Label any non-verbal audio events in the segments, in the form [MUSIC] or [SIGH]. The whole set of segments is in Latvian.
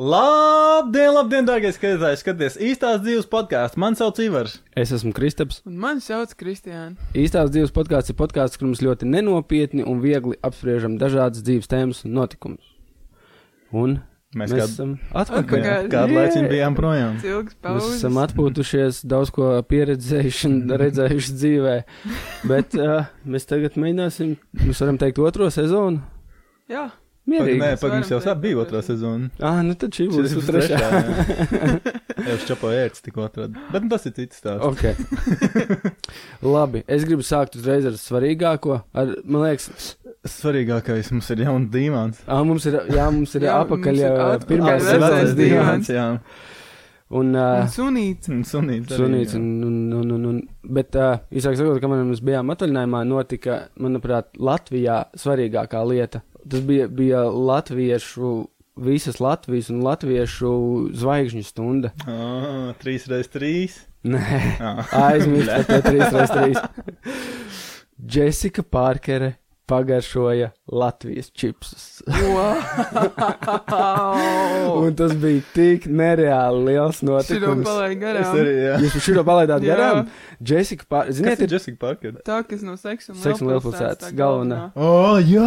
Labdien, labdien, dārgie skatītāji! Skaties īstās dzīves podkāstu. Man sauc Ivars. Es esmu Kristaps. Un mani sauc Kristiāna. Īstās dzīves podkāsts ir podkāsts, kur mums ļoti nenopietni un viegli apspriežam dažādas dzīves tēmas un notikumus. Un Mēs, mēs, mēs esam Atpakaļ. kādu laiku bijām projām. Mēs esam atpūtušies, daudz ko pieredzējuši un [LAUGHS] redzējuši dzīvē. Bet uh, mēs tagad mēģināsim, mēs varam teikt, otro sezonu. Jā, Mierīgi. nē, pagaidām jau sāp bija otrā sezona. Ah, nu tad šī būs Šis trešā. jā. [LAUGHS] Jau šķapo ērts tikko atrada. Bet nu, tas ir cits stāsts. Ok. [LAUGHS] Labi, es gribu sākt uzreiz ar svarīgāko. Ar, man liekas, Svarīgākais mums ir jauns dīvāns. ah, mums ir, jā, mums ir apakaļ atpakaļ pirmā sezonas dīvāns. Jā, Un, un uh, sunīts. un sunīts. arī, Sunīts, un, un, un, un, un, bet, uh, īsāk sakot, kamēr mēs bijām atvaļinājumā, notika, manuprāt, Latvijā svarīgākā lieta. Tas bija, bija latviešu, visas Latvijas un latviešu zvaigžņu stunda. Ah, Trīs reizes trīs. Nē, Ah. aizmirst par to 3x3. [LAUGHS] Jessica Parkere pagaršoja Latvijas čipsus. Wow! [LAUGHS] Un tas bija tik nereāli liels notikums. Es arī, jā. Jūs šo palaidāt garām? Jessica Parkere, Ziniet, ziniet, ir Jessica Parker. Tā, kas no seksa un Seksa lielpilsētas, galvenā. O, oh, jā!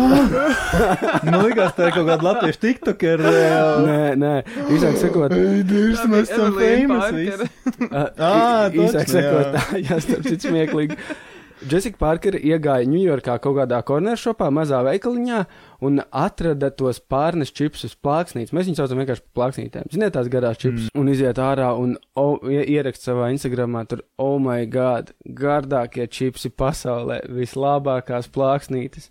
Man liekas, tā ir kaut kāda latviešu tiktokera. [LAUGHS] Nē, nē, īsāk sakot, Tā mēs esam famous Ā, ī- [LAUGHS] īsāk sakot, jā, starp citu smieklīgi. Jessica Parker iegāja Ņujorkā kaut kādā korneršopā, mazā veikaliņā, un atrada tos pārnes čipsus plāksnītes. Mēs viņus saucam vienkārši par plāksnītēm. Ziniet, tās garās čipsus. Mm. Un iziet ārā un oh, ie- ierakst savā Instagramā, tur, oh, my God, gardākie čipsi pasaulē, vislabākās plāksnītes.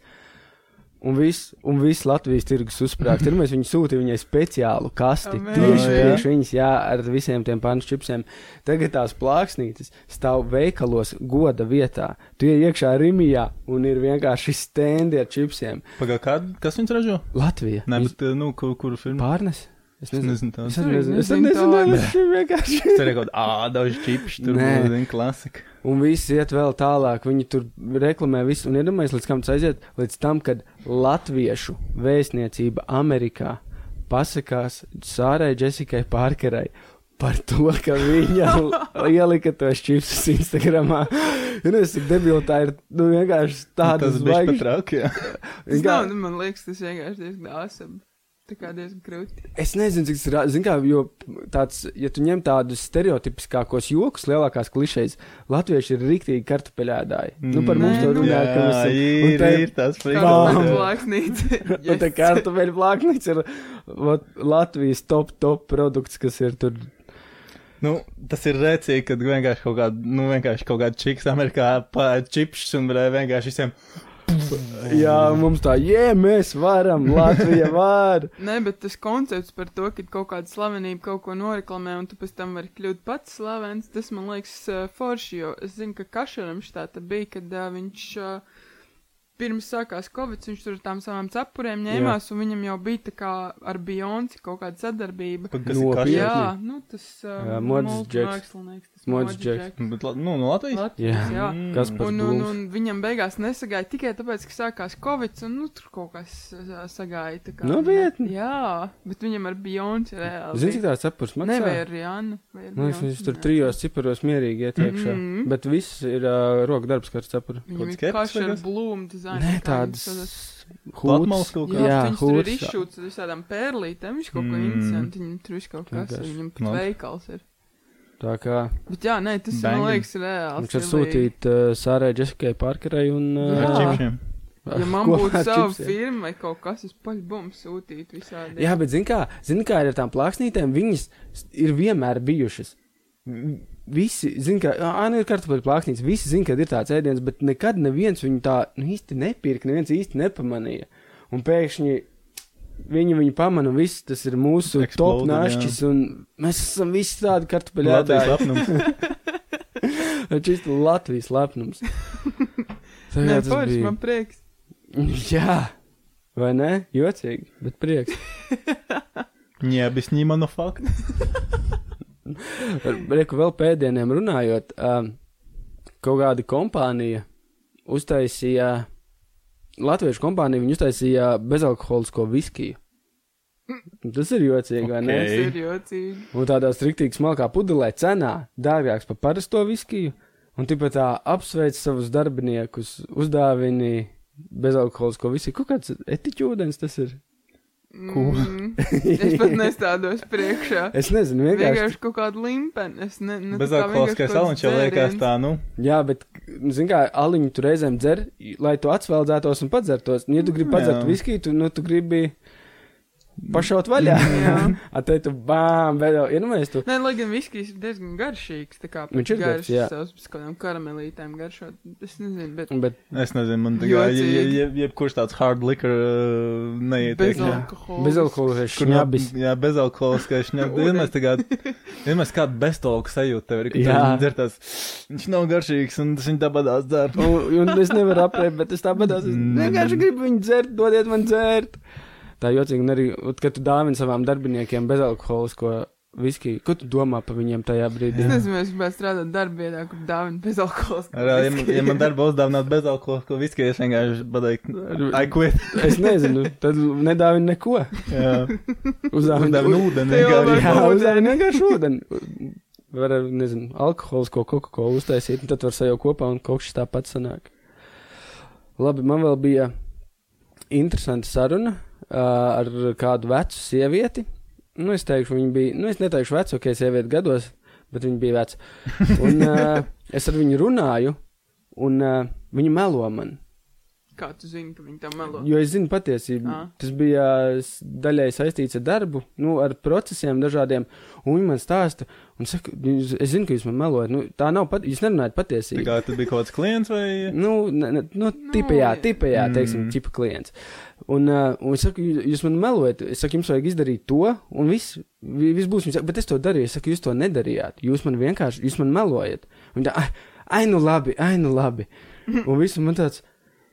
Un viss, un viss Latvijas tirgus uzsprāgst. Tur mēs viņu sūtījām viņai speciālu kasti. Amazing. Tieši Jā. priekš viņas, jā, ar visiem tiem pāņu čipsiem. Tagad tās plāksnītes stāv veikalos goda vietā. Tu iej iekšā Rimijā un ir vienkārši stendi ar čipsiem. Pagā, kā, kas viņus ražo? Latvija. Nē, bet, nu, kur, kuru filmu? pārnes. Es nezinu. nezinu arī nezinu. Es Nezinu nezinu. Tas ir vienkārši. Es arī kaut kādu ādažu čipšu, tur bija klasika. Un viss iet vēl tālāk. Viņi tur reklamē visu. Un iedomājieties, līdz kam tas aiziet? Līdz tam, kad latviešu vēstniecība Amerikā pasakās Sārai Jessikai Parkerai par to, ka viņa [LAUGHS] ielika tos čipsus Instagramā. Un es saku, debili, tā ir nu, vienkārši tāda Tas bija traki, jā. Tas Vienkār- nav, nu, man liekas, tas vienkārši diezgan awesome. Tā kā diezgan krūti. Es nezinu, cik tas ir. Zini, kā, jo tāds, ja tu ņem tādus stereotipiskākos jokus, lielākās klišejas, latvieši ir rīktīgi kartupeļādāji. Nu, par mums to Nē, nu. runā, ka mēs esam. ir, te- ir tas. Plāksnīte. [LAUGHS] Un tā kartupeļu plaknīca ir vat, Latvijas top, top produkts, kas ir tur. Nu, tas ir rēcīgi, kad vienkārši kaut kāda, nu, vienkārši kaut kāda čiks Amerikā pār čipšs un vienkārši visiem. Jā, mums tā, jē, mēs varam, Latvija var. [LAUGHS] Nē, bet tas koncepts par to, ka kaut kāda slavenība kaut ko noreklamē, un tu pēc tam vari kļūt pats slavens, tas man liekas uh, forši, jo es zinu, ka Kašaram štāta bija, kad uh, viņš uh, pirms sākās Covid, viņš tur ar tām savām cepurēm ņēmās, un viņam jau bija tā kā ar Beyonce kaut kāda sadarbība. Kas ir Nopietni. Jā, nu tas uh, Jā, modes džeks. modes džeks. Bet, nu, no Latvijas? Latvijas, jā. Mm. Kas par Un, un, Blūms? un viņam beigās nesagāja tikai tāpēc, ka sākās Covid, un nu, tur kaut kas uh, sagāja. tā kā, Nopietni? ne- Jā, bet viņam ar Beyonce reāli. Zini, cik Nē, vai maksā? Rihannu? vai ar Man liekas, Beyoncé, viņš tur nē. trijos ciparos mierīgi iet iekšā. Mhm. Bet viss ir uh, roka darbs, kāds. Viņam Kaut ir skeptis dizainu. Nē, tādas kaut Jā, viņš tur ir izšūts ar visādām pērlītēm. Viņš kaut ko Mm. interesantu, viņam tur viss kaut kas, Vienkārši. viņam pat Labi. veikals ir. Tā kā Bet jā, nē, tas Banging. man liekas reāli. viņš var sūtīt uh, Sārai Jessikai Parkerai un. Uh, Jā. Ar čipšiem. Ja man Ko būtu sava firma vai kaut kas, es paļbums sūtītu visādi. Jā, bet zini kā, zini kā ir ar tām plāksnītēm, viņas ir vienmēr bijušas V- Visi, zina, ka, ah, nu ir kartupeļu plāksnītes, visi zina, ka ir tāds ēdiens, bet nekad neviens viņu tā nu, īsti nepirka, neviens īsti nepamanīja. Un pēkšņi viņi viņu pamana, un viss tas ir mūsu top Exploded, našķis, un mēs esam visi tādi kartupeļu Latvijas ēdāji. lapnums. [LAUGHS] Šis ir Latvijas lepnums. [LAUGHS] Tā Nē, kā tas forši, bija. man prieks. [LAUGHS] Jā, vai ne? Jocīgi, bet prieks. Не объяснимо, но факт. Reku vēl pēdieniem runājot, um, kaut kāda kompānija uztaisīja, Latviešu kompānija, viņi uztaisīja bezalkoholisko viskiju. Tas ir jocīgi, vai ne? Tas ir jocīgi. Un tādā striktīgi smalkā pudelē cenā dārgāks par parasto viskiju. Un tāpat tā apsveic savus darbiniekus, uzdāvini bezalkoholisko viskiju. Kāds etiķūdens tas ir. Ko? Mm, es pat nestādos priekšā. [LAUGHS] Es nezinu, vienkārši. Vienkārši kaut kāda limpena. Es ne, nu, tā kā Bezalkoholiskais vienkārši kaut aliņš jau liekas tā, nu. Jā, bet, zini, kā aliņu tu reizēm dzer, lai tu atsveldzētos un padzertos. Nu, Ja tu gribi padzert viskiju, tu, nu, tu gribi pašaut vaļā. Jā. [LAUGHS] Atei tu bām, jau, ja nu tu. Nē, lai gan viskijs ir diezgan garšīgs. Tā kā Viņš ir garš, jā. savs pēc kādām karamelītēm garšot. Es nezinu, bet Bet Es nezinu, man tā kā, Jocīgi. je- je- jebkurš tāds hard liquor uh, neietiek. bez alkohola. bezalkoholiskais Kur šņabis. nav- Jā, bezalkoholiskais [LAUGHS] šņabis. Vienmēr tā kā, vienmēr kāda bestolka sajūta tev ir, ka Jā. [LAUGHS] tu dzer tās, viņš nav garšīgs un tas viņa dabadās dzer. Un, un es nevaru apēst, bet es tāpat es Mm. vienkārši gribu viņu dzert, dodiet man dzert. Tā jocīgi, un arī, ot, kad tu dāvini savām darbiniekiem bezalkoholisko viskiju, ko tu domā par viņiem tajā brīdī? Es nezinu, es gribētu strādāt darbvietā, kur dāvina bez alkohola. Ar, ja, man- ja man darba uzdāvināt bezalkoholisko viskiju, es vienkārši pateiktu, I quit. [LAUGHS] Es nezinu, tad nedāvini neko. Uzdāvinu ūdeni. Jā, ūdeni. uzdāvini vienkārši ūdeni. Var, nezinu, alkoholisko Coca-Cola uztaisīt, un tad var sajaukt kopā, un kaut kas tāpat sanāk. Labi, man vēl bija interesanta saruna ar kādu vecu sievieti. Nu, es teikšu, viņa bija, nu, es neteikšu vecu, ok, sieviete gados, bet viņa bija veca. Un uh, [LAUGHS] es ar viņu runāju, un uh, viņa melo man. Kā tu zini, ka viņi tam melo? Jo es zinu patiesību. Ā. Tas bija daļai saistīts ar darbu, nu, ar procesiem dažādiem. Un viņi man stāsta, un saka, "Jūs- es zinu, ka jūs man melojat. Nu, tā nav pat, jūs nerunājat Tā patiesību. kā tas bija kaut kāds klients vai? Nu, ne, ne, nu, jā. tipējā, teiksim, Mm. tipa klients. Un, uh, un es saku, jūs, man melojat, es saku, jums vajag izdarīt to, un viss, vi- viss būs. Saka, bet es to darīju, es saku, jūs to nedarījāt. Jūs man vienkārši, jūs man melojat. Un tā, ai, nu labi, ai, nu labi. [LAUGHS] Un viss man tāds,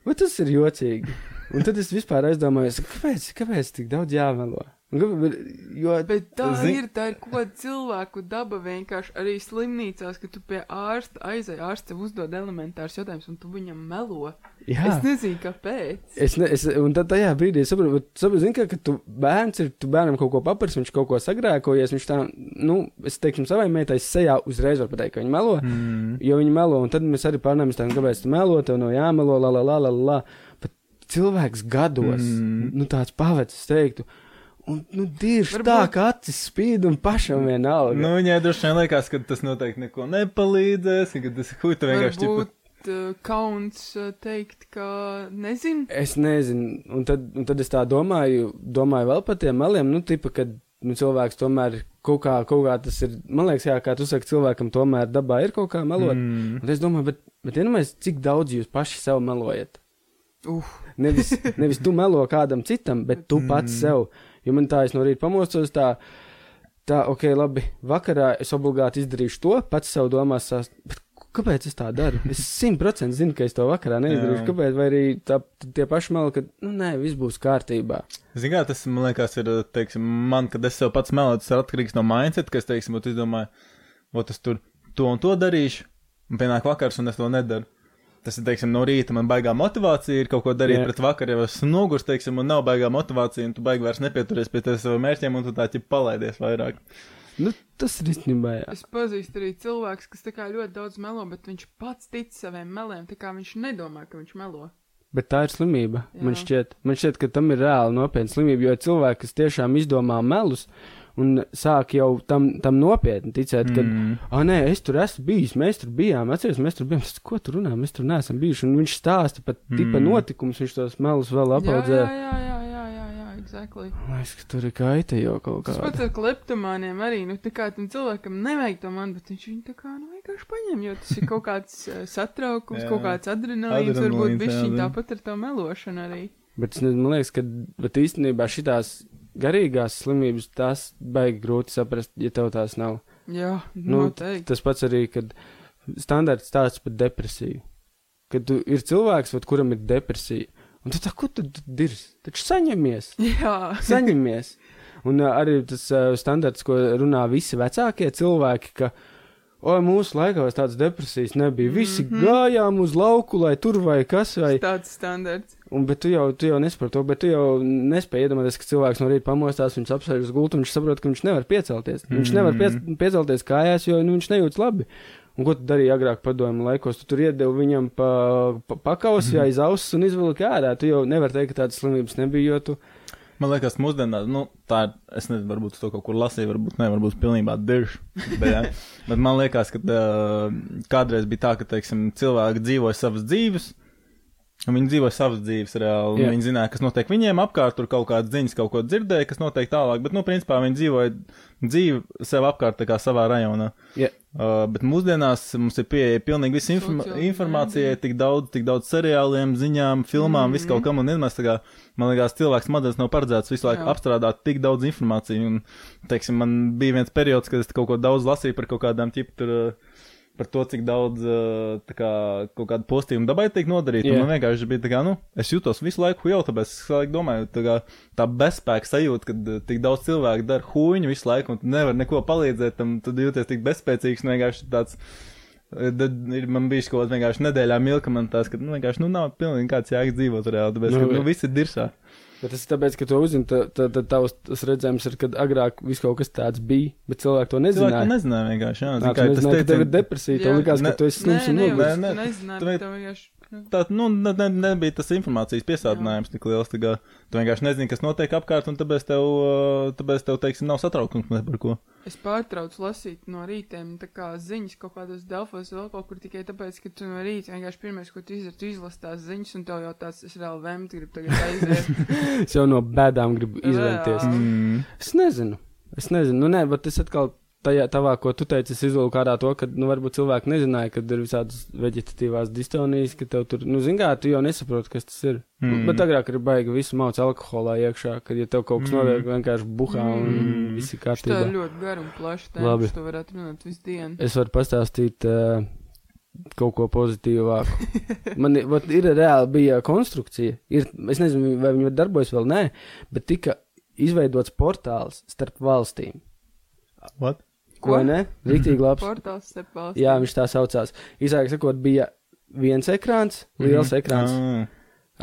vai tas ir jocīgi? Un tad es vispār aizdomājos, kāpēc, kāpēc tik daudz jāmelo? Jo, Bet tā Zini- ir, tā ir kāda cilvēku daba vienkārši arī slimnīcās, ka tu pie ārsta aizai, ārsts tev uzdod elementārs jautājums, un tu viņam melo. jā. Es nezinu, kāpēc. Es, ne, es, un tad tajā brīdī saprotu, bet saprotu, zini, ka, ka tu bērns ir, tu bērnam kaut ko paprasti, viņš kaut ko sagrēkojies, viņš tā, nu, es teiksim, savai meitai sejā uzreiz var pateikt, ka viņa melo, Mm. jo viņa melo, un tad mēs arī pārnāmies tā, kāpēc tu melo, tev nav jāmelo, la, la, la, la, la. Bet cilvēks gados, Mm. nu, tāds pavecs, es teiktu, un, nu, dirž Varbūt- tā, ka acis spīd un pašam vienalga. Nu, viņai droši vien liekas, ka tas noteikti neko nepalīdzēs, ka tas huita vienkārši ķipa. Varbūt uh, kauns teikt, ka nezinu. Es nezinu, un tad, un tad es tā domāju, domāju vēl par tiem meliem, nu, tipa, kad nu, cilvēks tomēr kaut kā, kaut kā tas ir, man liekas, jā, kā tu saki, cilvēkam tomēr dabā ir kaut kā melot. Mm. Un es domāju, bet, bet iedomājieties, cik daudz jūs paši sev melojat. Uf, Nevis, nevis tu melo kādam citam, bet tu pats Mm. sev. Jo man tā, es no rīta pamostos tā, tā, ok, labi, vakarā es obligāti izdarīšu to, pats sev domās, sās, bet kāpēc es tā daru? Es simtprocentīgi zinu, ka es to vakarā neizdarīšu. Kāpēc? Vai arī tā, tie paši meli, ka, nu, nē, viss būs kārtībā. Zini, kā tas man liekas, ir, teiksim, man, kad es sev pats meloju, tas ir atkarīgs no mindset, kas, teiksim, ot, es domāju, ot, es tur to un to darīšu, un pienāk vakars, un es to nedaru. Tas ir, teiksim, no rīta man baigā motivācija ir kaut ko darīt Jā. yeah. pret vakaru, jau esmu nogurs, teiksim, un nav baigā motivācija, un tu baigi vairs nepieturies pie saviem mērķiem, un tu tā ķip palaidies vairāk. Nu, tas ir īstenībā, es pazīstu arī cilvēks, kas ļoti daudz melo, bet viņš pats tic saviem meliem, tā kā viņš nedomā, ka viņš melo. Bet tā ir slimība. Jā. Man šķiet, man šķiet, ka tam ir reāli nopietna slimība, jo ir cilvēki, kas tiešām izdomā melus un sāk jau tam, tam nopietni ticēt, ka, Mm. ah, nē, es tur esmu bijis, mēs tur bijām, atceries, mēs tur bijām, ko tur runā, mēs tur neesam bijuši. Un viņš stāsta pat tipa Mm. notikumus, viņš tos melus vēl Jā, apaudzē. jā, jā, jā, jā, jā, jā, exactly. Liekas, ka tur ir kaita jau kaut Tas kā. pats ar kleptomāniem arī, nu, tā kā tam cilvēkam nevajag to man, bet viņš viņu tā kā, nu, vienkārši paņem, jo tas ir kaut kāds uh, satraukums, [LAUGHS] kaut kāds adrenalīns, Adrenalīns, varbūt bišķiņ tāpat ar to melošanu arī. Bet es nezinu, man liekas, ka bet īstenībā šitās garīgās slimības tās baigi grūti saprast, ja tev tās nav. Jā, Nu, noteikti. Tas pats arī, kad standarts stāsts par depresiju. Kad tu ir cilvēks, vat, kuram ir depresija, un tu tā, ko tu dirzi? Taču saņemies, [LAUGHS] Jā, saņemies. Un uh, arī tas uh, standarts, ko runā visi vecākie cilvēki, ka, O, mūsu laikos tādas depresijas nebija. Visi mm Mhm. -hmm. gājām uz lauku, lai tur vai kas vai. Tāds standarts. Un, bet tu jau, tu jau nesaproti to, bet tu jau nespēji iedomāties, ka cilvēks no rīta pamostās, viņš apsēž uz gultu, un viņš saprot, ka viņš nevar piecelties. Mm -hmm. Viņš nevar piec Mhm. piecelties kājās, jo nu, viņš nejūtas labi. Un ko tu darīji agrāk padomju laikos? Tu tur iedevi viņam pa, pa, pakaus, jā, aiz auss un izvilki ārā. Tu jau nevari teikt, ka tādas slimības nebija, jo tu. Man liekas, mūsdienās, nu, tā ir, es nezinu, varbūt to kaut kur lasīju, varbūt ne, varbūt pilnībā dirž. Bet, jā. [LAUGHS] bet man liekas, ka uh, kādreiz bija tā, ka, teiksim, cilvēki dzīvoja savas dzīves, un viņi dzīvoja savas dzīves reāli, viņi zināja, kas notiek viņiem apkārt, tur kaut kādas ziņas, kaut ko dzirdēja, kas notiek tālāk, bet, nu, principā viņi dzīvoja dzīvi sev apkārt, tā kā savā rajonā. Jā. Uh, bet mūsdienās mums ir pieeja pilnīgi visa informa informācija, tik daudz, tik daudz seriāliem, ziņām, filmām, mm -hmm. visu kaut kam, un vienmēr tā kā, man liekas, cilvēks smadzenes nav paredzēts visu laiku Jā. apstrādāt tik daudz informāciju, un, teiksim, man bija viens periods, kad es kaut ko daudz lasīju par kaut kādām ķipu tur. Uh, par to, cik daudz tā kā, kaut kādu postījumu dabai tiek nodarīt. Jā. Yeah. Man vienkārši bija tā, kā, nu, es jūtos visu laiku jau, tāpēc es laiku domāju, tā, kā, tā bezspēka sajūta, kad uh, tik daudz cilvēku dara huīņu visu laiku, un tu nevar neko palīdzēt, tam tu jūties tik bezspēcīgs, vienkārši tāds. uh, Tad ir man bijis kaut kāds vienkārši nedēļā milka, man tās, ka, nu, vienkārši, nu, nav pilnīgi kāds jēgas dzīvot reāli, tāpēc, Nu, ka, bet- nu, viss ir dirsā. Bet tas ir tāpēc, ka to uzzini, tad tā, tā, tavs tas redzējums ir, kad agrāk viss kaut kas tāds bija, bet cilvēki to Cilvēki nezināja. to nezināja vienkārši, jā. Tu kā tas nezināji, ka tev ir teica, depresija, tev likās, ka tu esi slims un Nē, noguris. Nē, nē. nē, nezināju, Tu bet tev vienkārši. Tā, nu, ne, ne, nebija tas informācijas piesādinājums tik liels, kā tu vienkārši nezini, kas notiek apkārt, un tāpēc tev, uh, tāpēc tev, teiksim, nav satraukums ne par ko. Es pārtraucu lasīt no rītiem, tā kā ziņas kaut kādos Delfos vēl kaut kur tikai tāpēc, ka tu no rīta vienkārši pirmais, ko tu izdari, tu izlasi tās ziņas, un tev jau tāds, es reāli vēmt, gribu tagad aiziet. Es jau no bēdām gribu izvairīties. Jā. Mm. Es nezinu. Es nezinu, nu nē, bet es atkal tajā tavā, ko tu teici, es izvilku ārā to, ka, nu, varbūt cilvēki nezināja, ka ir visādas veģetatīvās distonijas, ka tev tur, nu, zin kā, tu jau nesaproti, kas tas ir. Mm. Bet agrāk ir baigi visu mauc alkoholā iekšā, kad, ja tev kaut kas Mm. notiek, vienkārši buhā un Mm. viss ir Tā ir kārtībā. ļoti gara un plaša Labi. tēma, to varētu runāt visu dienu. Es varu pastāstīt uh, kaut ko pozitīvāku. [LAUGHS] Man ir, vat ir reāli bija konstrukcija. Ir, es nezinu, vai viņi darbojas vēl nē, bet tika izveidots portāls starp valstīm. What? Ko, Ko? ne? Rītīgi labs. Portāls starp valstīm. Jā, viņš tā saucās. Īsāk sakot, bija viens ekrāns, liels ekrāns Ah,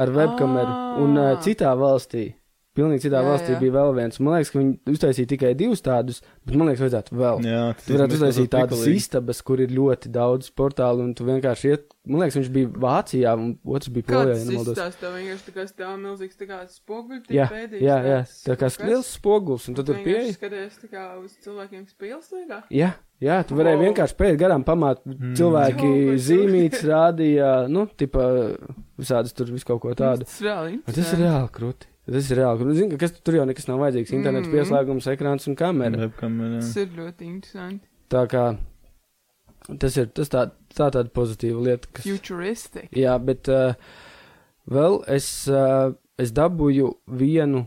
ar webkameru, un uh, citā valstī, pilnīgi citā Jā, valstī jā. bija vēl viens. Man liekas, ka viņi uztaisīja tikai divus tādus, bet man liekas, vajadzētu vēl. jā, tas Tu varētu uztaisīt tādas istabas, kur ir ļoti daudz portālu, un tu vienkārši iet. Man liekas, viņš bija Vācijā, un otrs bija Polijā. Nemaldos. izstāsta tev vienkārši tā kā stāv milzīgs tā kā spoguļi, Jā, pēdējais. jā, jā, tā kā liels spogulis, un tu tur pieeji. Skaties tā kā uz cilvēkiem, pielstaigā. Jā, jā, tu varēji Wow. vienkārši pēt garām pamāt. Mm. Cilvēki bet- zīmītas rādīja, nu, tipa, visādas tur visu kaut ko tādu. Tas Tas ir reāli krūti. Tas ir reāli. krūti. Zini, ka kas tur jau nekas nav vajadzīgs. Internets, Mm. pieslēgums, ekrāns un kamera. Webkamera, jā. Tas ir ļoti interesanti. Tā kā tas ir tas tā, tā tāda pozitīva lieta, kas. Futuristic. Jā, bet uh, vēl es, uh, es dabūju vienu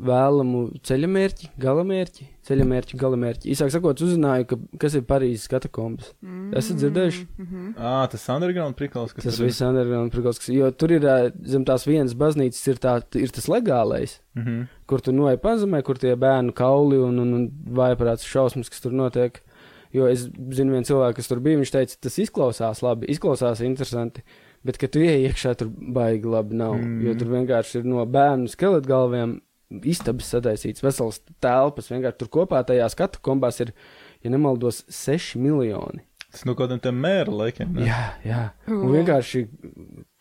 vēlamu ceļamērķi, galamērķi, ceļamērķi, galamērķi. Īsāk sakot, uzzināju, ka, kas ir Parīzes katakombas. Esat dzirdējuši? Mm -hmm. Ā, tas underground prikals, kas Tas ir. viss underground prikals, jo tur ir zem tās vienas baznīcas ir, tā, ir tas legālais. Mhm. kur tu noej pazemē, kur tie bērnu kauli un, un, un vājprāts šausmas, kas tur notiek. Jo es zinu vienu cilvēku, kas tur bija, viņš teica, tas izklausās labi, izklausās interesanti, bet, kad tu ieej iekšā, tur baigi labi nav, mm. Mm. jo tur vienkārši ir no bērnu skeletgalviem istabas sataisīts, vesels telpas, vienkārši tur kopā tajās katakombās ir, ja nemaldos, 6 miljoni. Tas no kādiem tiem mēra laikiem. ne? Jā, jā. Un vienkārši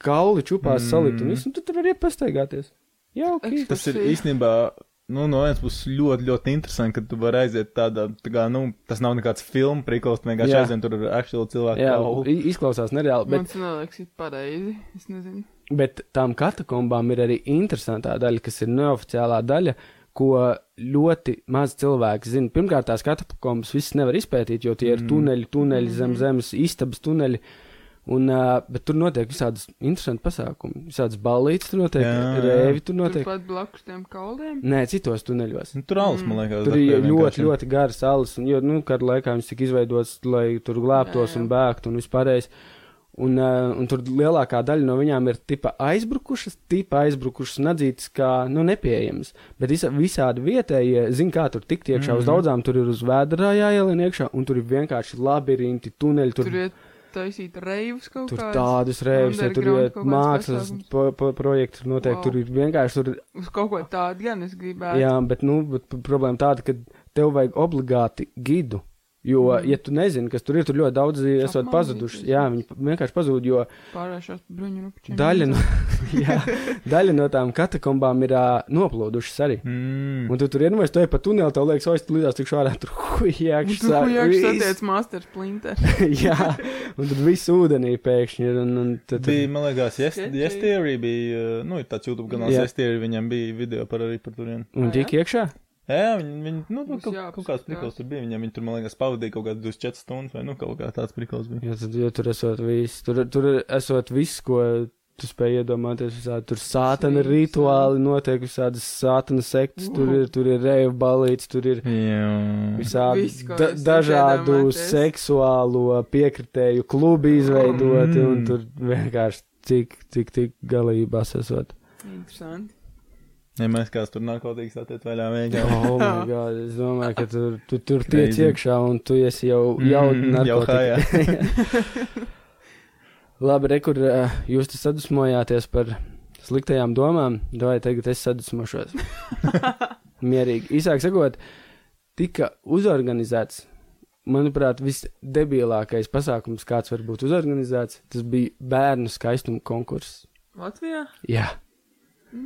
kauli čupās mm. salikt, un viss, un tu tur var iet pastaigāties. Jā, ok. Tas ir īstenībā, nu, no vienas puses ļoti, ļoti interesanti, ka tu vari aiziet tādā, tā kā, nu, tas nav nekāds filmu prikals, tu vienkārši Jā. aizien tur ar actual cilvēku. Jā, kaulu. izklausās nereāli, bet Man tas neliekas ir pareizi. Es nezinu. Bet tām katakombām ir arī interesantā daļa, kas ir neoficiālā daļa, ko ļoti maz cilvēki zina. Pirmkārt, tās katakombas visas nevar izpētīt, jo tie ir Mm. tuneļi, tuneļi Mhm. zem zemes, istabas tuneļi. Un, uh, bet tur notiek visādas interesantas pasākumi. Visādas ballītes tur notiek, rēvi tur notiek. Turpat blakus tiem kauliem. Nē, citos tuneļos. Nu, tur alus, man liekas. Tur ir ļoti, vienkārši. ļoti garas salas, un, jo, nu, kādu laikā viņas tika izveidotas, lai tur glābtos Jā, jā. un bēgtu un vispārējais. Un, uh, un tur lielākā daļa no viņām ir tipa aizbrukušas, tipa aizbrukušas un atzītas kā nu, nepieejamas. Bet visa, visādi vietējie zina, kā tur tikt iekšā. Mm -hmm. Uz Mhm. daudzām tur ir uz vēdra jāielien iekšā, un tur ir vienkārši labirinti, tuneļi. Tur, Tur ir taisīt reivus kaut tur kādus. tādus reibus, ja tur ir mākslas po, po, projekti, noteikti Wow. tur ir vienkārši. Tur, Uz kaut ko tādu gan es gribētu. jā, bet, nu, bet problēma tāda, ka tev vajag obligāti gidu. Jo, mm. Ja tu nezini, kas tur ir, tur ļoti daudz esot pazuduši. Jā, viņi vienkārši pazūd, jo daļa no, [LAUGHS] [LAUGHS] jā, daļa no tām katakombām ir uh, noplūdušas arī. Mm. Un tu tur iedomājies, tu ej pa tuneli, tev liekas, o, es tur lidās tik šārā, tur hujākš. Tu jāks satiec Master Splinter. [LAUGHS] Jā, un tad viss ūdenī pēkšņi ir. Un, un tad, Bija, man liekas, yes, yes Theory bija, nu, ir tāds YouTube kanāls, Jā. yes Theory, viņam bija video par arī par turienu. un Ā, tik iekšā? Jā, viņi, viņi nu, Būs kaut, kaut kāds prikals tur bija, viņam, viņi tur, man liekas, pavadīja kaut kādas 24 stundas, vai, nu, kaut kā tāds prikals bija. Jo, tad, jo tur esot viss, tur, tur esot viss, ko tu spēj iedomāties. Visādi, tur sātana Slīpas, rituāli notiek, visādas sātana sektas, tur ir, tur ir reivu balīts, tur ir Jā. visādi Viss, da, dažādu iedomājaties. seksuālo piekritēju klubi izveidoti, Mm. un tur vienkārši cik, cik, cik galībās esot. Interesanti. Ja mēs kāds tur narkotikas attiec vaļā vienkārši. Oh, my [LAUGHS] God, es domāju, ka tur, tu, tur tiec iekšā, un tu esi jau, jau Mm, jau narkotika. [LAUGHS] Labi, rekur, uh, jūs te sadusmojāties par sliktajām domām, vai tagad es sadusmošos? [LAUGHS] Mierīgi. Īsāk sakot, tika uzorganizēts, manuprāt, visdebilākais pasākums, kāds var būt uzorganizēts. Tas bija bērnu skaistuma konkurss. Latvijā? Jā, Nu,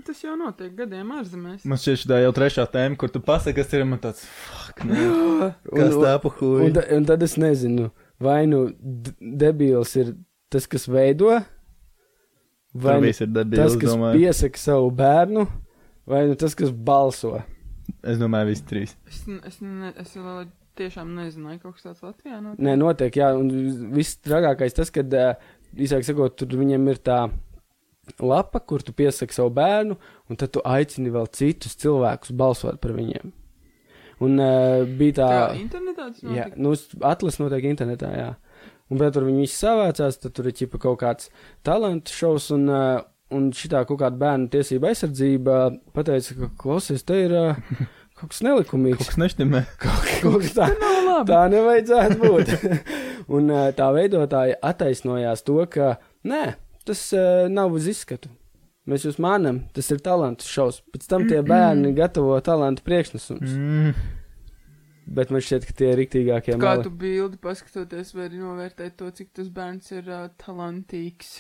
tas jau notiek gadiem ārzemēs. Man šķiet, šī jau trešā tēma, kur tu pasaki, kas ir man tāds, fuck, nē, [GASPS] kas Un- tā pa un, un tad es nezinu, vai nu debils ir tas, kas veido, vai nu debils, tas, kas domāju. piesaka savu bērnu, vai nu tas, kas balso. Es domāju, visi trīs. Es, es, ne, es vēl tiešām nezināju, kaut kas tāds Latvijā notiek. Nē, notiek, jā, un viss trakākais tas, kad, īsāk sakot, tur viņam ir tā lapa, kur tu piesaki savu bērnu, un tad tu aicini vēl citus cilvēkus balsot par viņiem. Un uh, bija tā. Tā internetā tas Jā, notiek. nu, atlases notiek internetā, jā. Un bet tur viņi visi savācās, tad tur ir ķipa kaut kāds talantu šovs, un, uh, un šitā kaut kāda bērnu tiesība aizsardzība pateica, ka klausies, te ir [LAUGHS] uh, [LAUGHS] kaut kas Kaut nelikumīgs. kas neštimē. Kaut kas tā, [LAUGHS] tā nevajadzētu būt. un uh, tā veidotāja attaisnojās to, ka nē, tas uh, nav uz izskatu. Mēs jūs mānam, tas ir talantu šovs. Pēc tam tie bērni gatavo talantu priekšnesumus. Mm. Bet man šķiet, ka tie ir riktīgākie Kā meli. tu bildi paskatoties, var novērtēt to, cik tas bērns ir uh, talantīgs.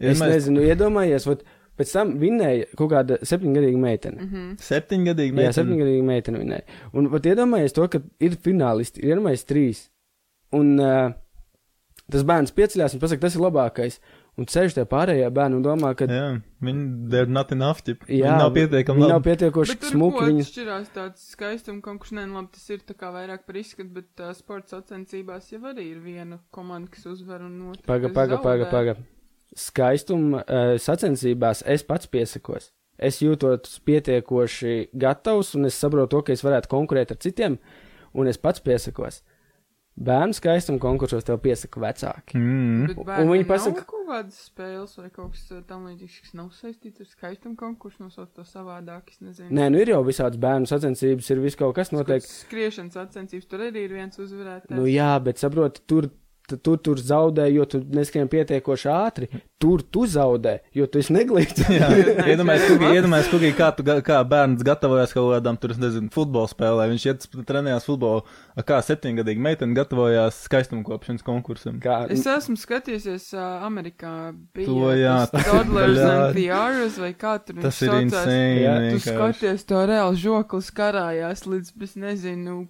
Es mēs nezinu, iedomājies, vat, pēc tam vinēja kaut kāda septiņgadīga meitene. Mm -hmm. septiņgadīgi Jā, meitene. septiņgadīga meitene vinēja. Un vat, iedomājies to, ka ir finālisti, ir iedomājies trīs. Un uh, tas bērns pieceļās un pasaka, tas ir labākais. Un sēž tie pārējie bērni un domā, ka Jā, viņi, they're not enough, tip. jā, viņi nav pietiekami viņi nav labi. pietiekoši smuki. Viņi... atšķirās tāds skaistums, kaut kas nē, labi, tas ir tā kā vairāk par izskatu, bet uh, sports sacensībās jau arī ir viena komanda, kas uzvar un otra. Paga, paga, paga, paga. Skaistuma uh, sacensībās es pats piesakos. Es jūtos pietiekoši gatavs, un es saprotu, to, ka es varētu konkurēt ar citiem, un es pats piesakos. Bērnu skaistuma konkursos tev piesaka vecāki. Mm. Un viņi pasaka- kaut kādas spēles vai kaut kas uh, tam līdzīgs, kas nav saistīts ar skaistumu konkursu, nosaukt to savādāk, es nezinu. Nē, nu ir jau visādas bērnu sacensības, ir viss kaut kas notiek. Skriešanas sacensības, tur arī ir viens uzvarētājs. Nu jā, bet saproti, tur, tu, tur, zaudē, jo tu neskrien pietiekoši ātri. Tur tu zaudē, jo tu esi neglīts. [LAUGHS] Jā, Nē, iedomājies, es [LAUGHS] Kugi, iedomājies, Kugi, kā, tu, kā bērns gatavojas kaut kādām, tur, nezinu, futbola spēlē. Viņš iet trenējās futbolu, a, kā septiņgadīgi meitene gatavojās skaistuma kopšanas konkursam. Kā, Es esmu skatījies, uh, Amerikā bija To jā, tas Toddlers and the Arrows, vai kā tur Tas ir saucās. insane. Jā, Tu skaties to reāli žoklis karājās līdz, es nezinu,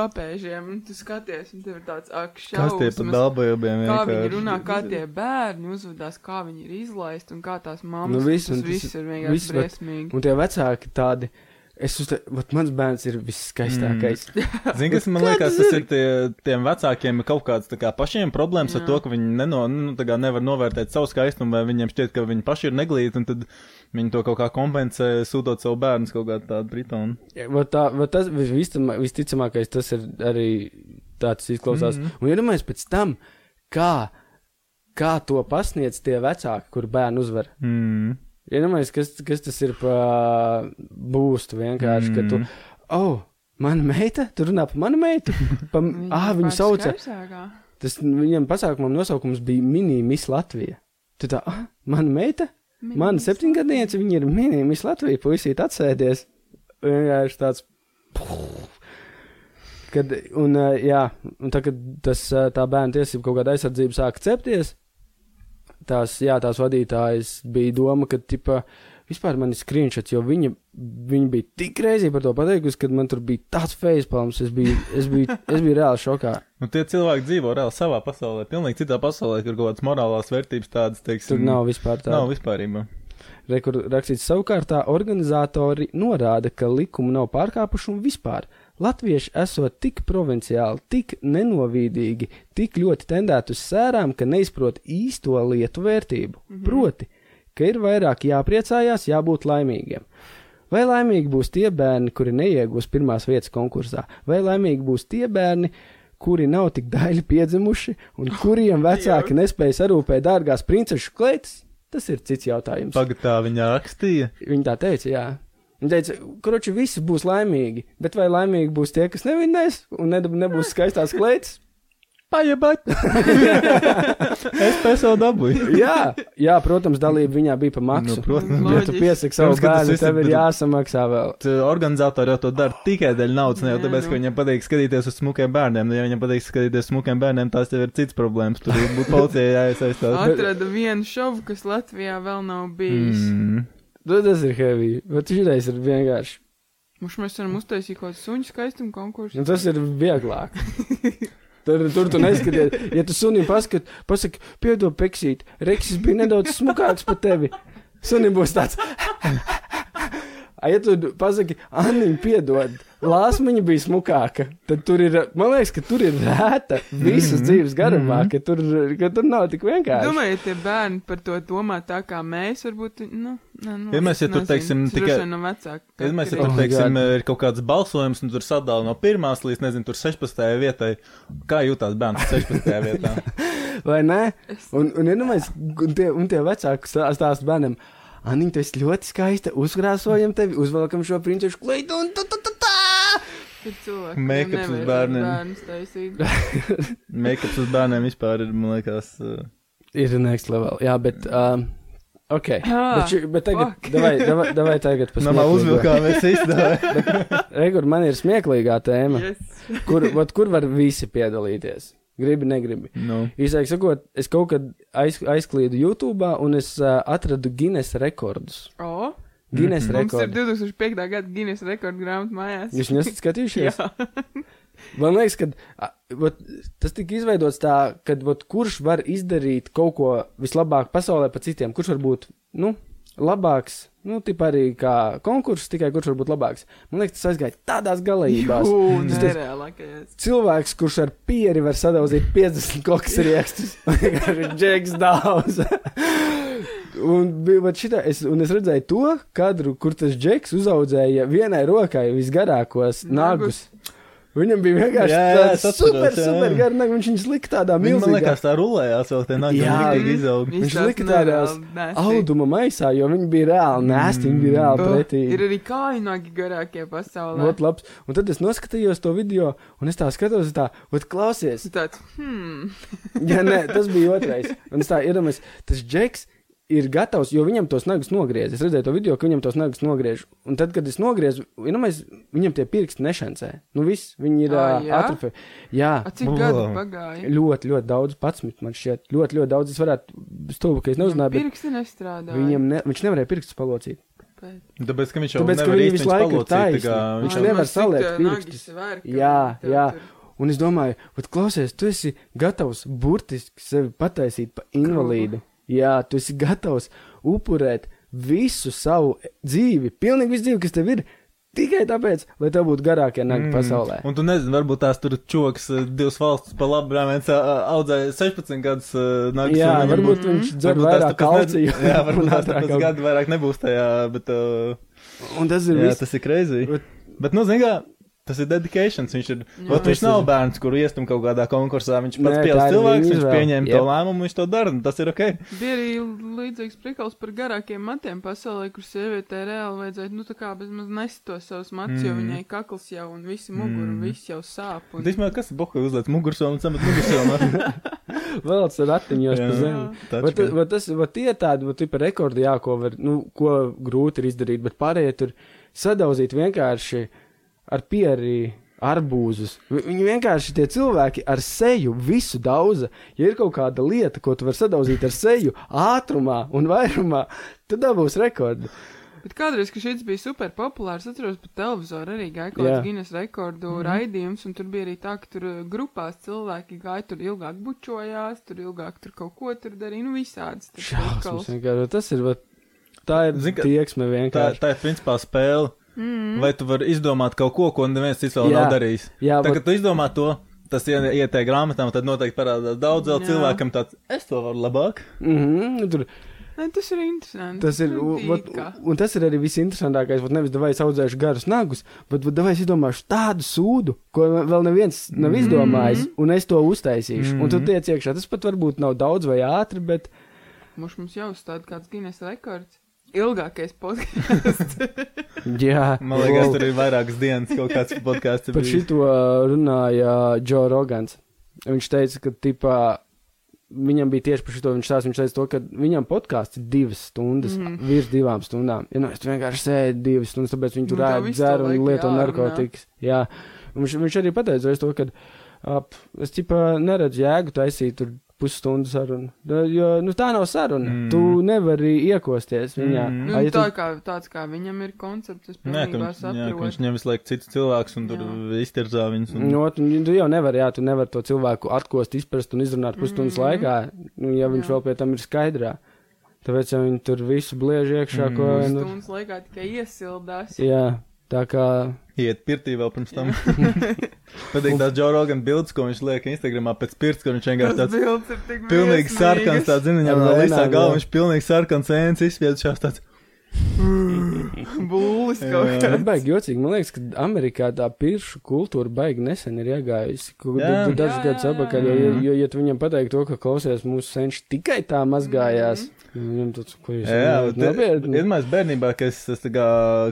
papēžiem, un tu skaties, un tev ir tāds ak, Kas tie pa šausmas. dalbojumiem Kā viņi runā, kā tie bērni uzvedās, kā viņi ir izlaisti un kā tās mammas. Nu, viss, un tas tas- viss ir vienkārši briesmīgi. un tie vecāki tādi. Es uzte, vat mans bērns ir visskaistākais. Mm. [LAUGHS] Zini, kas man liekas, tas ir? tie, tiem vecākiem ir kaut kāds tā kā pašiem problēmas ar Jā. to, ka viņi neno, nu, nevar novērtēt savu skaistumu, vai viņiem šķiet, ka viņi paši ir neglīti, un tad viņi to kaut kā kompensē, sūtot savu bērnu kaut kādu tādu britonu. Vat tā, tas visticamā- visticamākais tas ir arī tāds izklausās. Mm. Un iedomājieties pēc tam, kā, kā to pasniedz tie vecāki, kur bērni uzvar. Mm. Iedomājieties, kas, kas tas ir pa būstu vienkārši, mm. ka tu, oh, mana meita, tu runā par manu meitu, pa, [LAUGHS] ah, viņu sauca, Skaisākā. tas viņam pasākumam nosaukums bija Mini Miss Latvija. Tu tā, ah, mana meita, mana septiņgadniece, viņa ir Mini Miss Latvija, puisīt atsēdies. Vienkārši tāds. [LAUGHS] Kad, un, jā, un tā, kad tas, tā bērna tiesība kaut kāda aizsardzība sāka cepties, tās, jā, tās vadītājas bija doma, ka, tipa, vispār man ir screenshots, jo viņa, viņa bija tik reizī par to pateikusi, ka man tur bija tāds facepalms, es biju, es biju, es biju reāli šokā. Nu, tie cilvēki dzīvo reāli savā pasaulē, pilnīgi citā pasaulē, kur kaut kādas morālās vērtības tādas, teiksim, Tur nav vispār tā. Nav vispārībā. Re, kur rakstīts savukārt, organizatori norāda, ka likumu nav pārkāpuši un vispār latvieši esot tik provinciāli, tik nenovīdīgi, tik ļoti tendēti uz sērām, ka neizprot īsto lietu vērtību. Mm -hmm. Proti, ka ir vairāk jāpriecājās, jābūt laimīgiem. Vai laimīgi būs tie bērni, kuri neiegūs pirmās vietas konkursā, vai laimīgi būs tie bērni, kuri nav tik daļi piedzimuši un [LAUGHS] kuriem vecāki nespēja sarūpēt dārgās princešu kleitas? Tas ir cits jautājums. Pagatā viņa rakstīja. Viņa tā teica, jā. Viņa teica, kurš visi būs laimīgi, bet vai laimīgi būs tie, kas nevinnēs un ne, nebūs skaistās kleitas? Pajebat! [LAUGHS] es pēc tam dabūju. jā, jā, protams, dalība viņā bija pa maksu. Nu, protams. ja tu piesaki savu ka bērnu, tev ir jāsamaksā vēl. Organizatori jau to dara tikai dēļ naudas, ne jau tāpēc, ka nu. viņiem patīk skatīties uz smukiem bērniem. Nu, ja viņiem patīk skatīties uz smukiem bērniem, tās jau ir cits problēmas. Tur būtu policijai jāiesaistās. Atrada vienu šovu, kas Latvijā vēl nav bijis. Mm. Nu, tas ir heavy, bet šitais ir vienkārši. Mums mēs varam uztaisīt kaut kādu suņu skaistumu konkursu. Nu, tas ir vieglāk. Tur, tur tu neskaties, ja tu sunim paskat, pasaki, piedod, peksīt, Reksis bija nedaudz smukāks par tevi. Sunim būs tāds. A, ja tu pasaki, Anniņ, piedod, lāsmiņa bija smukāka, tad tur ir, man liekas, ka tur ir rēta visas Mhm, dzīves garumā, mhm. ka tur, ka tur nav tik vienkārši. Domāju, ja tie bērni par to domā tā kā mēs, varbūt, nu, ne, nu Ja mēs, ja es tur, teiksim, tikai- no vecāka. Ja mēs Oh tur, teiksim, God. ir kaut kāds balsojums, un tur sadala no pirmās līdz, nezinu, tur 16. vietai. Kā jūtās bērns 16. vietā? [LAUGHS] Vai ne? Un, un, un, un, tie, un tie vecāki stā- stāsta bērnam, Anniņ, tu esi ļoti skaista, uzkrāsojam tevi, uzvelkam šo princešu kleitu un tā, tā, tā, tā. Make-ups uz bērniem. Make-ups uz bērniem vispār ir, man liekas, uh, Ir next level, jā, bet, um, ok. Ah, bet, ši, bet tagad, davai, davai, davai tagad par Namā uzvilkāmies īstenībā. Regur, man ir smieklīgā tēma, Yes. kur, vat, kur var visi piedalīties. Gribi, negribi. nu, Īsāk sakot, es kaut kad aiz, aizklīdu YouTube un es uh, atradu Guinness rekordus. O, Guinness Mhm. mums ir rekordi. 2005. gada Guinness rekordu grāmatu mājās. Jūs nesat skatījušies? [LAUGHS] Man liekas, ka vat, tas tika izveidots tā, ka vat, kurš var izdarīt kaut ko vislabāk pasaulē par citiem, kurš var būt nu, labāks. Nu, tipā arī kā konkurss, tikai kurš var būt labāks. Man liekas, tas aizgāja tādās galējībās. Jū, Tas cilvēks, kurš ar pieri var sadaudzīt 50 koks riekstus, [LAUGHS] vienkārši džeks daudz. un, bija- šitā, es, un es redzēju to kadru, kur tas džeks uzaudzēja vienai rokai visgarākos nagus. Nagus. Viņam bija vienkārši Jā, jā, tāds atceros, super, jā, super garš nags. Viņš viņus lika tādā Viņa, man milzīgā liekas, tā rulējās vēl tie nākamie Jā. rītīgi izaug. Viņš lika nasty. auduma maisā, jo viņi bija reāli nēsti, viņi bija reāli Oh, pretīgi. Ir arī kājnagi garākie pasaulē. Ļoti labs. Un tad es noskatījos to video, un es tā skatos, tā, ot, klausies, tāds, hmm, Jā, nē, tas bija [LAUGHS] otrais. Un es tā iedomājos, tas džeks ir gatavs, jo viņam tos nagus nogriez. Es redzēju to video, ka viņam tos nagus nogriež. Un tad, kad es nogriezu, iedomājos, viņam tie pirksti nešancē. Nu, viss, viņi ir uh, jā? a, cik gadu pagāja? ļoti, ļoti daudz, pats man šķiet, ļoti, ļoti daudz. Es varētu stulbi, ka es neuzzināju, bet Pirksti nestrādā. viņam ne, viņš nevarēja pirkstus palocīt. Tāpēc, ka viņš jau Tāpēc, ka viņi visu laiku ir taisni. kā Viņš viņš nevar saliekt pirkstus. Jā, jā. Un es domāju, vat, klausies, tu esi gatavs burtiski sevi pataisīt par invalīdu. Jā, tu esi gatavs upurēt visu savu dzīvi, pilnīgi visu dzīvi, kas tev ir, tikai tāpēc, lai tev būtu garākie nagi mm. pasaulē. Un tu nezini, varbūt tās tur čoks eh, divas valsts pa labi, viens ā, audzēja 16 gadus uh, nākas. Jā, un varbūt viņš dzer vairāk tāpēc ne- kalciju. [LAUGHS] Jā, varbūt tās tāpēc gadu vairāk nebūs tajā, bet, uh, Un tas ir jā, viss. tas ir crazy. Bet- Bet, nu, zini, kā, Tas ir dedications. Viņš, ir, Jā. ot, viņš nav ir- bērns, kuru iestam kaut kādā konkursā. Viņš pats ir cilvēks, viņš izvēle. pieņēma to Jep. lēmumu, viņš to dara. un Tas ir ok. Bija arī līdzīgs prikals par garākiem matiem pasaulē, kur sievietē reāli vajadzētu, nu tā kā bezmaz nest to savus matus, jo Mm. viņai kakls jau un visi muguri, un Mm. viss jau sāp. Un... Tīsmē, kas ir buka uzliec mugursomu un samet mugursomu? [LAUGHS] Vēl tas ratiņos pa zemi. Vat tas, vat tie tādi, vat tipa rekordi, jā, ko var, nu, ko grūti ir izdarīt, bet pārējie tur sadauzīt vienkārši ar pieri arbūzus. Vi- Viņi vienkārši tie cilvēki ar seju visu daudza. Ja ir kaut kāda lieta, ko tu vari sadauzīt ar seju, ātrumā un vairumā, tad dabūs rekordi. Bet kādreiz, kad šis bija super populārs, atceros, pa televizoru arī gāja kaut kāds Guinness rekordu mm -hmm. raidījums, un tur bija arī tā, ka tur uh, grupās cilvēki gāja tur ilgāk bučojās, tur ilgāk tur kaut ko tur darīja, nu visādas. Šausmas vienkārši. Tas ir, vat, tā ir Zini, ka tieksme Tā, vienkārši. tā ir principā spēle. Mm. Vai tu vari izdomāt kaut ko, ko neviens cits vēl Jā. nav darījis? Jā, Tā, kad tu izdomā to, tas ie- ieteikt grāmatām, tad noteikti parādās daudz vēl cilvēkam tāds, es to varu labāk. Mhm, tur Nē, tas ir interesanti. Tas ir, Nu, un, vat, un tas ir arī visinteresantākais. Vat nevis devai audzējuši garus nagus, bet vat devai izdomājuši tādu sūdu, ko vēl neviens nav Mhm. izdomājis, un es to uztaisīšu. Un tu tiec iekšā. Tas pat varbūt nav daudz vai ātri, bet Mums mums jau uzstāda kāds Guinness rekords. Ilgākais podkāsts. [LAUGHS] jā. Man liekas, tur ir vairākas dienas kaut kāds podkāsts. Par šito runāja Džo Rogans. Viņš teica, ka tipā. Viņam bija tieši par šo viņš stāsta. Viņš teica, to, ka viņam podkāsts ir divas stundas, mm. Mhm. virs divām stundām. Ja nu, es vienkārši sēdu divas stundas, tāpēc viņi tur ēd, dzer un lieto narkotikas. Jā, viņš, viņš arī pateica to, ka ap, es tipā neredzu jēgu taisīt tur pusstundu sarunu. Jo nu, tā nav saruna. Mm. Mm. Tu nevari iekosties viņā. Mm. nu, Ai, ja tā tu- kā, tāds kā viņam ir koncepts, es Nē, ka pilnībā ka viņš saprotu. ņem visu laiku citus cilvēkus un tur Jā. iztirzā viņus. Un... Nu, tu, tu jau nevari, jā, tu nevari to cilvēku atkost, izprast un izrunāt pusstundas mm laikā, nu, ja viņš Jā. vēl pie tam ir skaidrā. Tāpēc jau viņi tur visu bliež iekšā, Mhm. ko vien. tur- Stundas laikā tikai iesildās. Jā, tā kā. Iet pirtī vēl pirms tam. [LAUGHS] Patīk tās Joe Rogan bildes, ko viņš liek Instagramā pēc pirts, kur viņš vienkārši Tas tāds bilds ir tik pilnīgi sarkans, tāds zina, viņam no visā jā. viņš pilnīgi sarkans ēns izspiedušās tāds. [LAUGHS] Būlis kaut Tas kāds. baigi jocīgi. Man liekas, ka Amerikā tā piršu kultūra baigi nesen ir iegājusi. Dažus gadus atpakaļ, jo, jo, ja tu viņam pateiktu to, ka klausies mūsu senči tikai tā mazgājās, viņam tāds, ko jūs nopietni. vienmēr bērnībā, ka es, kā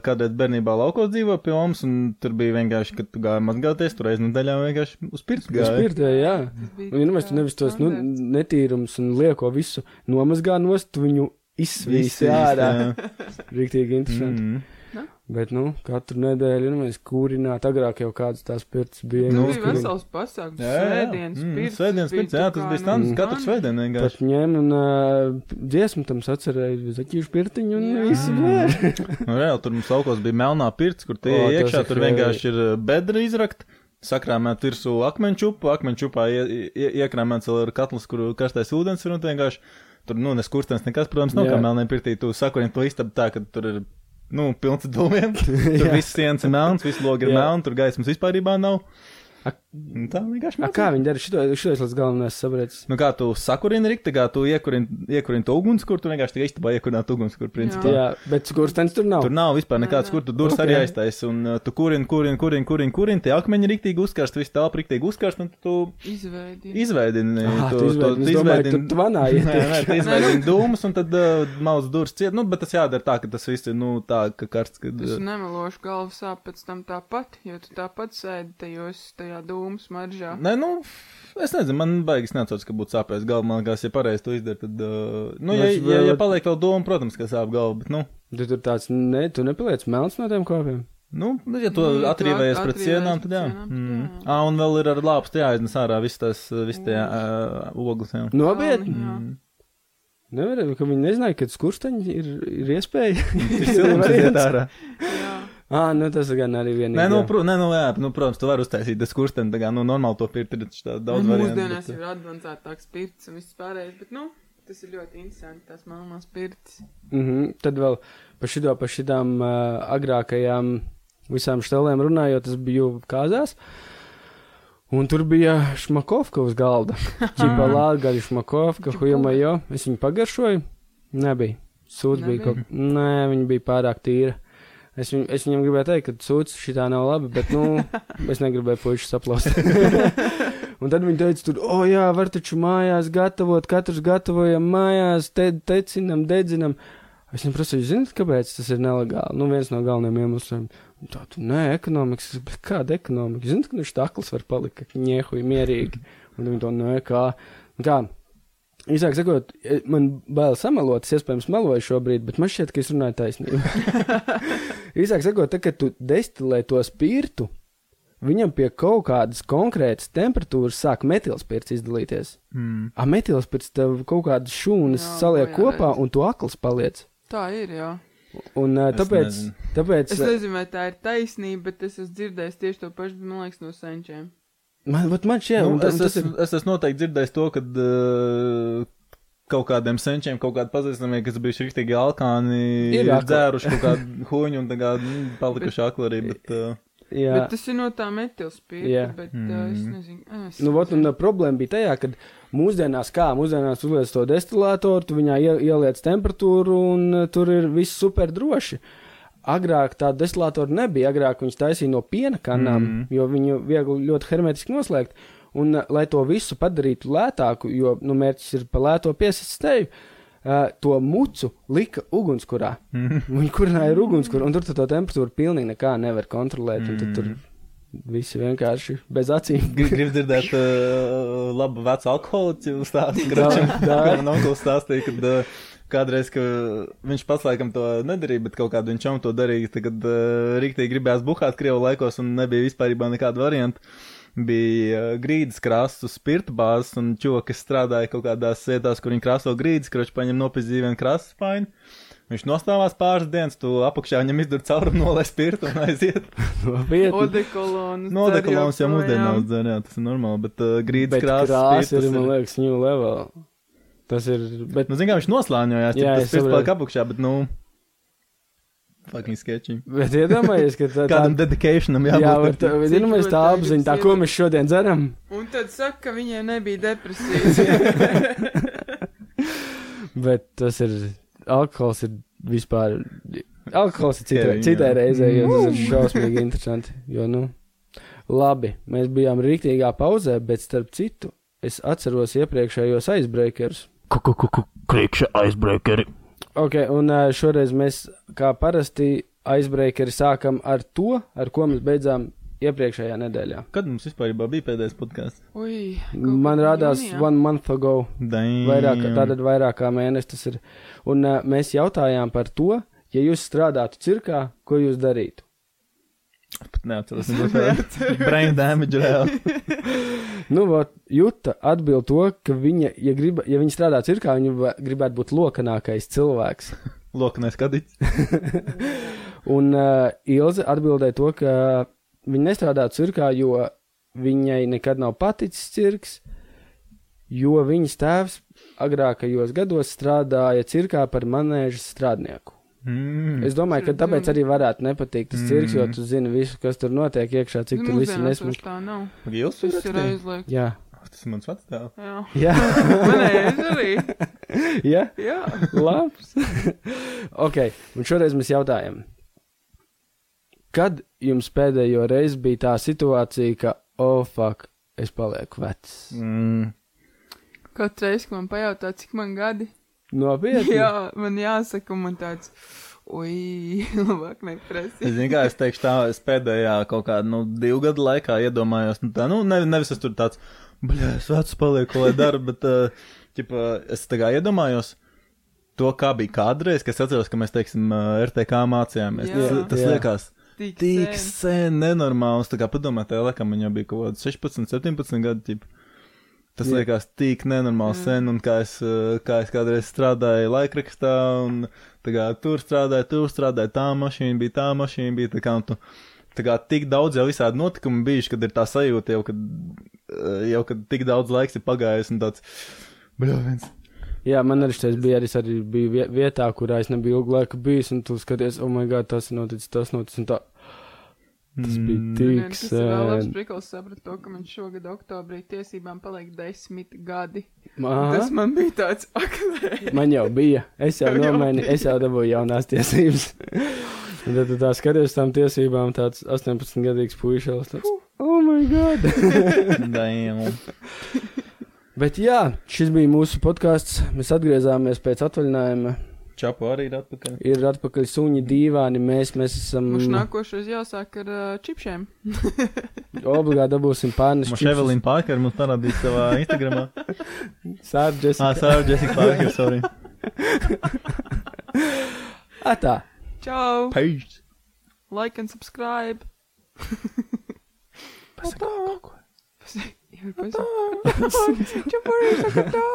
kādreiz bērnībā laukos dzīvoju pie mums, un tur bija vienkārši, kad tu gāji mazgāties, tur reiz nedēļā vienkārši uz pirts Uz gāji. pirtē, jā. Un, nu, tā tu nevis tos nu, netīrums un lieko visu nomazgā nost, tu viņu Izsvīst, ārā. [LAUGHS] Rīktīgi interesanti. Mm. Mm. Bet, nu, katru nedēļu, nu, mēs kūrināt, agrāk jau kādas tās pirts bija. Nu, Nu, bija vesels pasākums. Jā, jā. Svētdienas Mm, pirts. Svētdienas pirts, jā, tas bija stands, nu, katru svētdienu Pat vienkārši. ņēma un uh, dziesmu tam sacerēja zaķīšu pirtiņu un Jā. visu blēr. [LAUGHS] Nu, reāli, tur mums laukos bija melnā pirts, kur tie O, iekšā, ir tur vienkārši ir bedra izrakt. Sakrāmēt virsū akmeņčupu, akmeņčupā ie, ie, iekrāmēts vēl ir katls, kur karstais ūdens ir un vienkārši tur, nu, neskurstens nekas, protams, nav Jā. kā melnē pirtī. Tu sakurini to istabu tā, ka tur ir, nu, pilns ar dūmiem. [LAUGHS] Tur viss sienas ir melns, viss logi ir Jā. melns, tur gaismas vispārībā nav. Ak. Un Tā vienkārši mācās. kā viņi dara šito, šito līdz galam nesapratu. Nu, kā tu sakurini rikti, kā tu iekurini, iekurini to ugunskura, tu vienkārši tikai istabā iekurināt ugunskura, principā. Jā, bet skurstenis tur nav. Tur nav vispār nekāds, kur tu durvis Ok. okay. arī aiztais, un uh, tu kurini, kurini, kurini, kurini, kurini, tie akmeņi riktīgi uzkarst, viss telpa riktīgi uzkarst, un tu Izveidi. izveidini. Ah, to- tu izveidini. Domāju, ka tu tvanā [LAUGHS] Nē, nē, tu izveidini dūmus, un tad uh, mauz durvis ciet, nu, bet tas jādara tā, ka tas viss ir, nu, tā, ka karsts, kad. Es Uh, nemelošu galvu sāp pēc tam tāpat, jo tu tāpat sēdi tajos, tajā dūmu smaržā. Nē, nu, es nezinu, man baigas necauc, ka būtu sāpējis galva, man liekas, ja pareizi to izdara, tad, uh, nu, ja, Mēs ja, vēl- ja paliek vēl doma, protams, ka sāp galva, bet, nu, Tu tur tāds, ne, tu nepaliec melns no tiem kopiem. Nu, ja to Nu, ja tu atrīvējies at- pret atrīvējies sienām, pret tad jā. sienām, tad Mm. jā. Ā, un vēl ir ar lāpstu jāiznes ārā viss tas, viss tie uh, ogles, jā. Nopietni. Jā. Mm. Nevarēja, ka viņi nezināja, ka skursteņi ir, ir iespēja. Tas [LAUGHS] silums iziet ārā. Jā. Ah, nu tas gan arī vienīgi. Nē, nu, pro, nē, nu, jā, nu, protams, tu vari uztaisīt tas kursteni, tā kā, nu, normāli to pirkt ir tā daudz Un variantu. Mūsdienās bet, ir advancētāks pirts un viss pārējais, bet, nu, tas ir ļoti interesanti, tās melnās pirts. Mm -hmm. Tad vēl par šito, par šitām uh, agrākajām visām štelēm runājot, tas biju kāzās. Un tur bija šmakovka uz galda. [LAUGHS] Čipa lāgaļa šmakovka, huimajo. Es viņu pagaršoju. Nebija. Sūds bija kaut Nē, viņa bija pārāk tīra. Es, viņ, es viņam gribēju teikt, ka sūds šī tā nav labi, bet, nu, [LAUGHS] es negribēju puikas saplaust. [LAUGHS] un tad viņi teica, tur, oh, jā, var taču mājās gatavot, katrs gatavojam mājās, te, tecinam, dedzinam. Es viņam prasīju, zināt, kāpēc tas ir nelegāli? Nu, viens no galvenajiem iemesliem. Tā, tu, nē, ekonomikas, bet kāda ekonomika? Zināt, ka viņš taklis var palikt, ka ņēhuji mierīgi. Un viņi to, nē, kā, kā. Īsāk sakot, e, man bail samalot, es iespējams meloju šobrīd, bet man šķiet, ka es runāju taisnību. [LAUGHS] Īsāk sakot, tad, kad tu destilē to spirtu, viņam pie kaut kādas konkrētas temperatūras sāk metilspirts izdalīties. Mm. A metilspirts tev kaut kādas šūnas Jā, saliek jā, kopā, redz. un tu akls paliec. Tā ir, jā. Un uh, Es tāpēc, nezinu. tāpēc Es nezinu, vai tā ir taisnība, bet es esmu dzirdējis tieši to pašu, man liekas, no senčiem. Man, vat man šķiet, nu, es, tas es, ir. es esmu noteikti dzirdējis to, ka uh, kaut kādiem senčiem, kaut kādi pazīstamie, kas bijuši rīktīgi alkāni, Ir dzēruši kaut kādu [LAUGHS] huņu un tagad nu, palikuši akli arī, bet. Uh, Jā, Bet tas ir no tā metilspīta, Jā. bet uh, es Mm. nezinu. Es Nu, vot, un uh, problēma bija tajā, ka mūsdienās, kā mūsdienās uzliec to destilātoru, tu viņā ie, ieliec temperatūru un uh, tur ir viss super droši. Agrāk tādu destilātoru nebija, agrāk viņus taisīja no piena kanām, mm. Jo viņu viegli ļoti hermetiski noslēgt. Un, uh, lai to visu padarītu lētāku, jo nu, mērķis ir pa lēto piesist steju, uh, to mucu lika ugunskurā. Mhm. Viņi kurināja ar ugunskura, un tur tu to temperatūru pilnīgi nekā nevar kontrolēt. Mm. Mm. visi vienkārši bez acīm. Gribu grib dzirdēt uh, labu vecu alkoholiķu stāstu. Jā, jā. Kā man onkls stāstīja, kad uh, kādreiz, ka viņš pats laikam to nedarīja, bet kaut kādu viņš čom to darīja, tad, kad uh, rīktīgi gribējās buhāt Krievu laikos un nebija vispārībā nekāda varianta. Bija uh, grīdas krāsas, spirta bāzes, un čoki strādāja kaut kādās vietās, kur viņi krāso grīdas, kroči paņem nopietni vienu krāsas painu. Viņš nostāvās pāris dienas, tu apakšā viņam izdur caurumu, nolai spirtu un aiziet. [LAUGHS] Nopietni. Odekolons. Nodekolons jau mūsdienās dzer, jā, tas ir normāli, bet uh, grīdas krāsa ir, man liekas, new level. Tas ir, bet, Nu, zini, kā viņš noslāņojās, Jā, jā, tas saprotu. palika apakšā, bet, nu, fucking sketchy. bet iedomājies, ka tā, [LAUGHS] Kādam dedicationam jā, jābūt. bet, tā, Cik zinām, mēs tā ļoti apziņā, tā, ko mēs šodien dzeram, Un tad saka, ka viņai nebija depresijas. [LAUGHS] bet tas ir, alkohols ir vispār, alkohols ir citai, citai jā. reizē, jo tas ir šausmīgi interesanti, jo, nu, labi, mēs bijām rīktīgā pauzē, bet starp citu, es atceros iepriekšējos icebreakers. Krikšķa aizbreakeri. Ok, un šoreiz mēs, kā parasti, icebreakeri sākam ar to, ar ko mēs beidzām iepriekšējā nedēļā. Kad mums vispār bija pēdējais podkāsts? Ui, Man rādās one month ago, vairāk, Mm. tātad vairāk kā mēnesis tas ir. Un uh, mēs jautājām par to, ja jūs strādātu cirkā, ko jūs darītu. Pat [LAUGHS] neatceros. Brain damage. [LAUGHS] Nu, vot, Juta atbild to, ka viņa, ja, grib, ja viņa strādā cirkā, viņa gribētu būt lokanākais cilvēks. [LAUGHS] Lokanais kadīts. Un uh, Ilze atbildēja to, ka viņa nestrādā cirkā, jo viņai nekad nav paticis cirks, jo viņas tēvs agrākajos gados strādāja cirkā par manēžas strādnieku. Mm. Es domāju, ka Tur tāpēc arī varētu nepatikt tas cirks, jo Mm. tu zini visu, kas tur notiek iekšā, cik tur viss ir vairs tā nav. Jūs Tas ir aizliegts. Jā, Tas ir mans vecāks. Jā. jā, [LAUGHS] Manējais arī. [LAUGHS] jā, Jā. labs. [LAUGHS] ok, un šoreiz mēs jautājam, kad jums pēdējo reizi bija tā situācija, ka, oh, fuck, es palieku vecs? Mm. Katru reizi, kad man pajautā, cik man gadi, Nopietni. jā, man jāsaka, un man tāds, ui, [LAUGHS] labāk Es kā es teikšu, tā es pēdējā kaut kādā, nu, divu gadu laikā iedomājos, nu, tā, nu, ne, nevis es tur tāds, bļā, es vecs palieku, ko lai daru, bet, uh, ķipa, es tā kā iedomājos to, kā bija kādreiz, ka es atceros, ka mēs, teiksim, RTK mācījāmies. Jā. Tas, tas Jā. liekas Tik sen. sen, nenormāls, tā kā padomā, tajā laikā man jau bija kaut kāds 16, 17 gadi, ķipa. Tas Jā. liekas tik nenormāli Jā. sen, un kā es, uh, kā es kādreiz strādāju laikrakstā, un tā kā tur strādāju, tur strādāju, tā mašīna bija, tā mašīna bija, tā kā, tu, tā kā tik daudz jau visādi notikumi bijuši, kad ir tā sajūta jau, kad, uh, jau, kad tik daudz laiks ir pagājis, un tāds, bļā, viens. Jā, man arī šis bija arī, es arī biju vie- vietā, kurā es nebiju ilgu laiku bijis, un tu skaties, oh, my God, tas ir noticis, tas noticis, un tā. Tas bija Mm. tik Nē, Tas ir vēl labs sen. prikals saprat to, ka man šogad oktobrī tiesībām paliek desmit gadi. Aha. Tas man bija tāds [LAUGHS] aklē. Man jau bija. Es jau bija. es jau dabūju jaunās tiesības. Tad tu tā skaties tām tiesībām, tāds 18-gadīgs puišels. Tāds, oh, my God! [LAUGHS] Bet jā, šis bija mūsu podkāsts. Mēs atgriezāmies pēc atvaļinājuma. Čapu arī ir atpakaļ. Ir atpakaļ suņi, dīvaini. Mēs, mēs esam. Mums nākošais jāsāk ar uh, čipšiem. [LAUGHS] Obligāti dabūsim pārnes. Mums Evelīna Parker mums parādīs savā Instagramā. [LAUGHS] Sārģis. Ah, sorry, Jessica Parker, sorry. [LAUGHS] Atā. Čau! Page. Like and subscribe! Pasaka kaut ko. Jā, pasaka. Čau, pārējais saka tā!